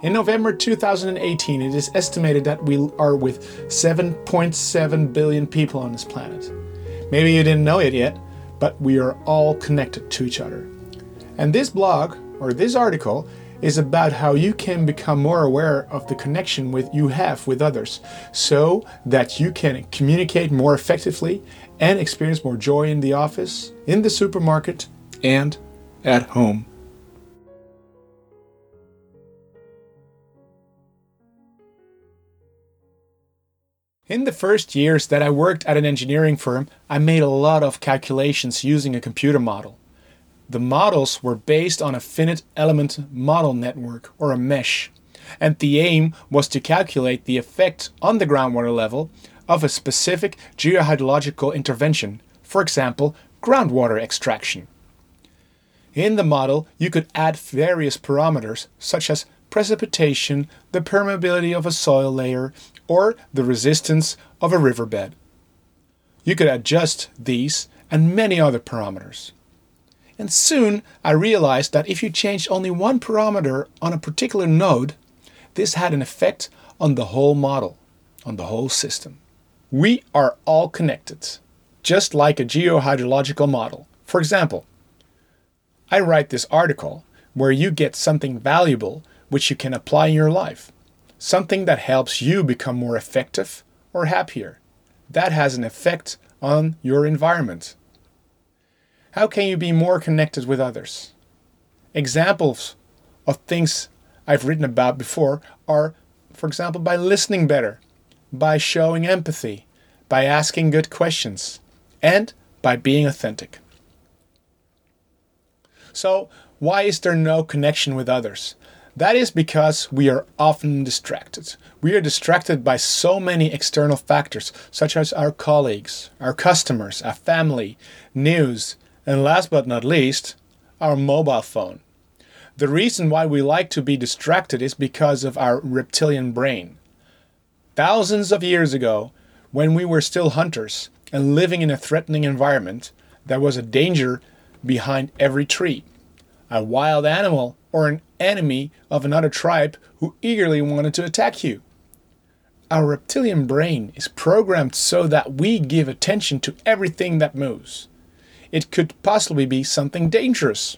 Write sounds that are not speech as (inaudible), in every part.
In November 2018, it is estimated that we are with 7.7 billion people on this planet. Maybe you didn't know it yet, but we are all connected to each other. And this blog, or this article, is about how you can become more aware of the connection with you have with others so that you can communicate more effectively and experience more joy in the office, in the supermarket, and at home. In the first years that I worked at an engineering firm, I made a lot of calculations using a computer model. The models were based on a finite element model network, or a mesh, and the aim was to calculate the effect on the groundwater level of a specific geohydrological intervention, for example, groundwater extraction. In the model, you could add various parameters such as precipitation, the permeability of a soil layer, or the resistance of a riverbed. You could adjust these and many other parameters. And soon I realized that if you changed only one parameter on a particular node, this had an effect on the whole model, on the whole system. We are all connected, just like a geohydrological model. For example, I write this article where you get something valuable which you can apply in your life something that helps you become more effective or happier. That has an effect on your environment. How can you be more connected with others? Examples of things I've written about before are, for example, by listening better, by showing empathy, by asking good questions, and by being authentic. So, why is there no connection with others? That is because we are often distracted. We are distracted by so many external factors, such as our colleagues, our customers, our family, news, and last but not least, our mobile phone. The reason why we like to be distracted is because of our reptilian brain. Thousands of years ago, when we were still hunters and living in a threatening environment, there was a danger behind every tree. A wild animal or an enemy of another tribe who eagerly wanted to attack you. Our reptilian brain is programmed so that we give attention to everything that moves. It could possibly be something dangerous.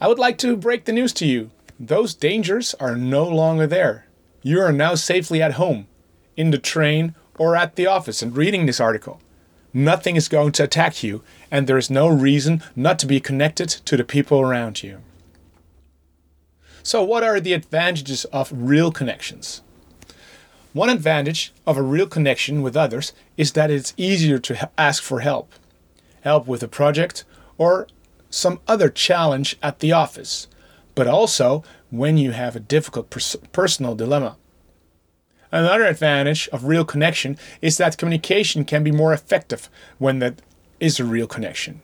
I would like to break the news to you. Those dangers are no longer there. You are now safely at home, in the train, or at the office and reading this article. Nothing is going to attack you, and there is no reason not to be connected to the people around you. So, what are the advantages of real connections? One advantage of a real connection with others is that it's easier to ask for help. Help with a project or some other challenge at the office, but also when you have a difficult pers- personal dilemma. Another advantage of real connection is that communication can be more effective when that is a real connection.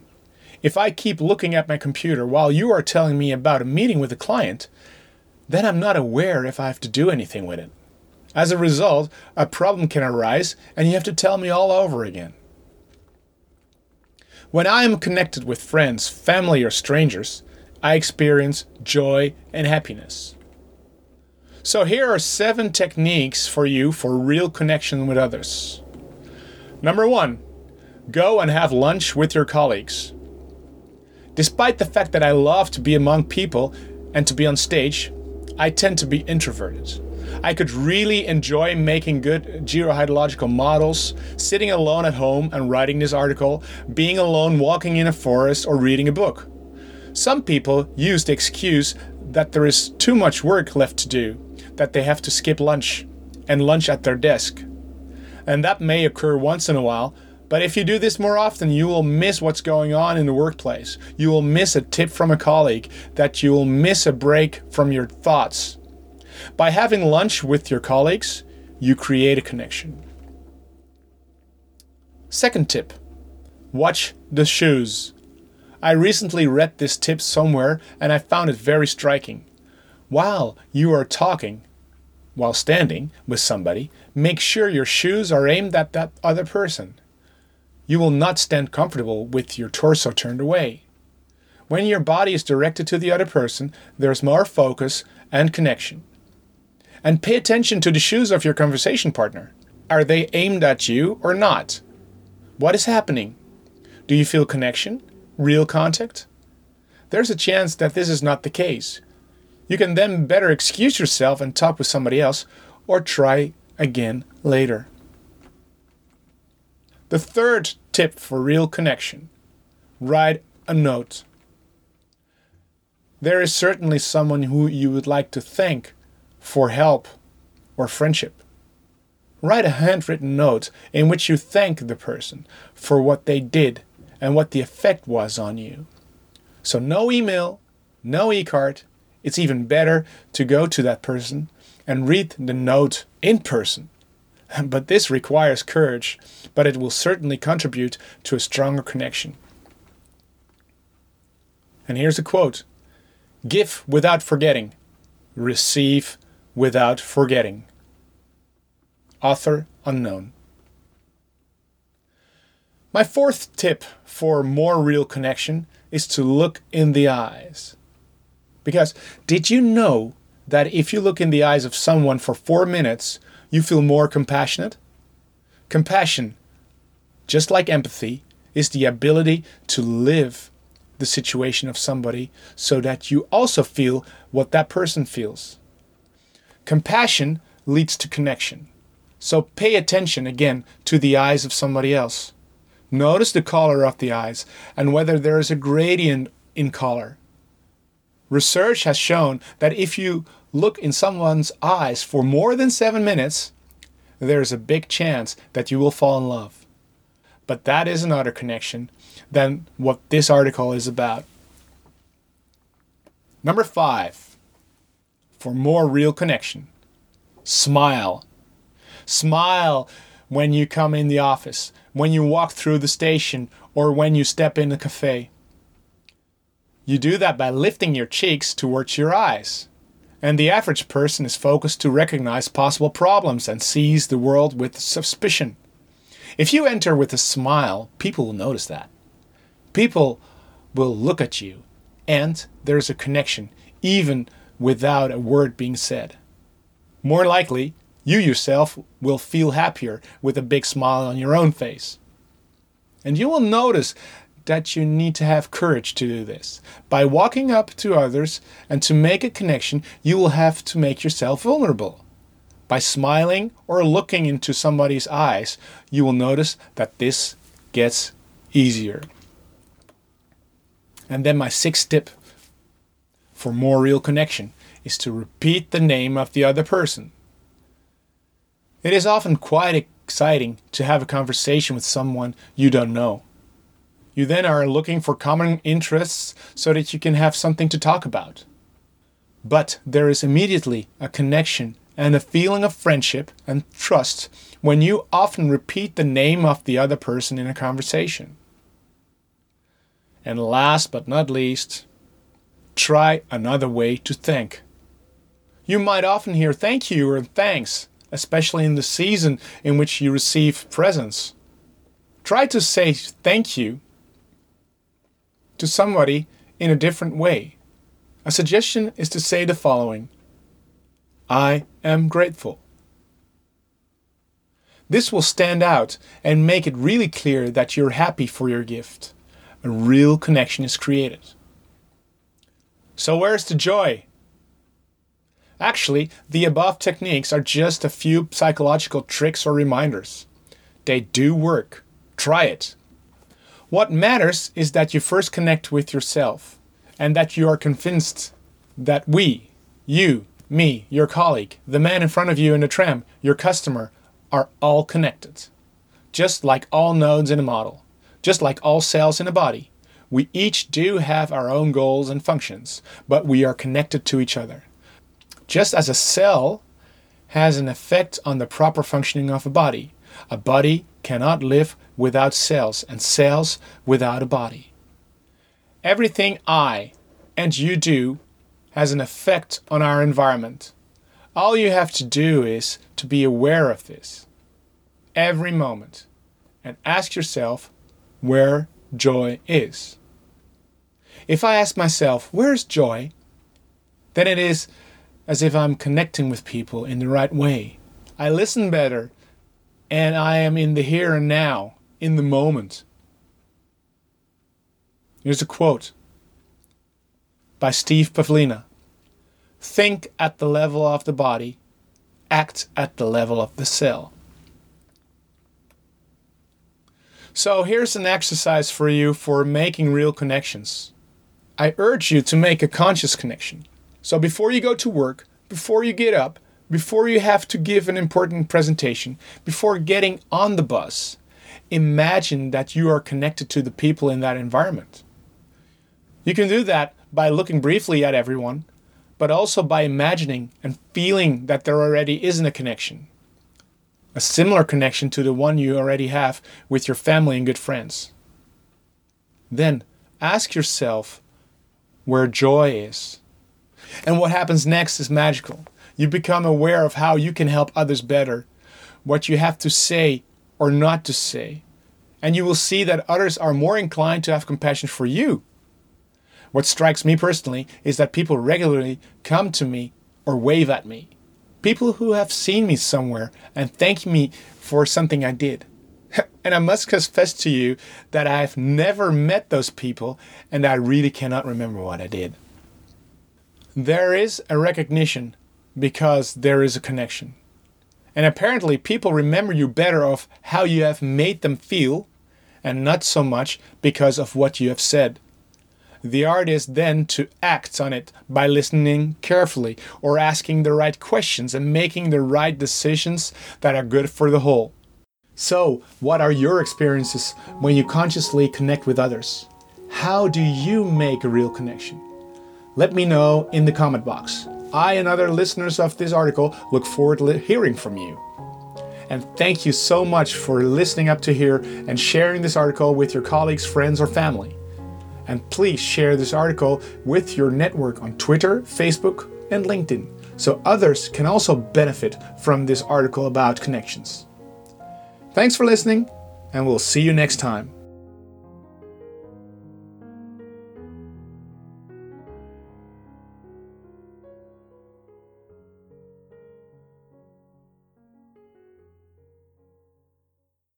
If I keep looking at my computer while you are telling me about a meeting with a client, then I'm not aware if I have to do anything with it. As a result, a problem can arise and you have to tell me all over again. When I am connected with friends, family, or strangers, I experience joy and happiness. So, here are seven techniques for you for real connection with others. Number one, go and have lunch with your colleagues. Despite the fact that I love to be among people and to be on stage, I tend to be introverted. I could really enjoy making good geohydrological models, sitting alone at home and writing this article, being alone walking in a forest, or reading a book. Some people use the excuse that there is too much work left to do, that they have to skip lunch and lunch at their desk. And that may occur once in a while, but if you do this more often, you will miss what's going on in the workplace. You will miss a tip from a colleague, that you will miss a break from your thoughts. By having lunch with your colleagues, you create a connection. Second tip watch the shoes. I recently read this tip somewhere and I found it very striking. While you are talking, while standing with somebody, make sure your shoes are aimed at that other person you will not stand comfortable with your torso turned away. When your body is directed to the other person, there is more focus and connection. And pay attention to the shoes of your conversation partner. Are they aimed at you or not? What is happening? Do you feel connection? Real contact? There's a chance that this is not the case. You can then better excuse yourself and talk with somebody else or try again later. The third tip for real connection write a note. There is certainly someone who you would like to thank for help or friendship. Write a handwritten note in which you thank the person for what they did and what the effect was on you. So, no email, no e card. It's even better to go to that person and read the note in person. (laughs) But this requires courage, but it will certainly contribute to a stronger connection. And here's a quote Give without forgetting, receive without forgetting. Author unknown. My fourth tip for more real connection is to look in the eyes. Because did you know that if you look in the eyes of someone for four minutes, you feel more compassionate? Compassion, just like empathy, is the ability to live the situation of somebody so that you also feel what that person feels. Compassion leads to connection. So pay attention again to the eyes of somebody else. Notice the color of the eyes and whether there is a gradient in color. Research has shown that if you look in someone's eyes for more than seven minutes, there is a big chance that you will fall in love. But that is another connection than what this article is about. Number five, for more real connection, smile. Smile when you come in the office when you walk through the station or when you step in a cafe. You do that by lifting your cheeks towards your eyes. And the average person is focused to recognize possible problems and sees the world with suspicion. If you enter with a smile, people will notice that. People will look at you, and there's a connection, even without a word being said. More likely, you yourself will feel happier with a big smile on your own face. And you will notice that you need to have courage to do this. By walking up to others and to make a connection, you will have to make yourself vulnerable. By smiling or looking into somebody's eyes, you will notice that this gets easier. And then my sixth tip for more real connection is to repeat the name of the other person. It is often quite exciting to have a conversation with someone you don't know. You then are looking for common interests so that you can have something to talk about. But there is immediately a connection and a feeling of friendship and trust when you often repeat the name of the other person in a conversation. And last but not least, try another way to thank. You might often hear thank you or thanks especially in the season in which you receive presents. Try to say thank you to somebody in a different way. A suggestion is to say the following I am grateful. This will stand out and make it really clear that you're happy for your gift. A real connection is created. So, where's the joy? Actually, the above techniques are just a few psychological tricks or reminders. They do work. Try it. What matters is that you first connect with yourself and that you are convinced that we, you, me, your colleague, the man in front of you in the tram, your customer, are all connected. Just like all nodes in a model, just like all cells in a body, we each do have our own goals and functions, but we are connected to each other. Just as a cell has an effect on the proper functioning of a body, a body cannot live without cells, and cells without a body. Everything I and you do has an effect on our environment. All you have to do is to be aware of this every moment and ask yourself where joy is. If I ask myself, where's joy? Then it is as if I'm connecting with people in the right way. I listen better, and I am in the here and now, in the moment. Here's a quote by Steve Pavlina Think at the level of the body, act at the level of the cell. So here's an exercise for you for making real connections. I urge you to make a conscious connection. So before you go to work, before you get up, before you have to give an important presentation, before getting on the bus, imagine that you are connected to the people in that environment. You can do that by looking briefly at everyone, but also by imagining and feeling that there already isn't a connection. A similar connection to the one you already have with your family and good friends. Then ask yourself where joy is. And what happens next is magical. You become aware of how you can help others better, what you have to say or not to say. And you will see that others are more inclined to have compassion for you what strikes me personally is that people regularly come to me or wave at me. People who have seen me somewhere and thank me for something I did. (laughs) and I must confess to you that I've never met those people and I really cannot remember what I did. There is a recognition because there is a connection. And apparently, people remember you better of how you have made them feel and not so much because of what you have said. The art is then to act on it by listening carefully or asking the right questions and making the right decisions that are good for the whole. So, what are your experiences when you consciously connect with others? How do you make a real connection? Let me know in the comment box. I and other listeners of this article look forward to hearing from you. And thank you so much for listening up to here and sharing this article with your colleagues, friends, or family. And please share this article with your network on Twitter, Facebook, and LinkedIn so others can also benefit from this article about connections. Thanks for listening, and we'll see you next time.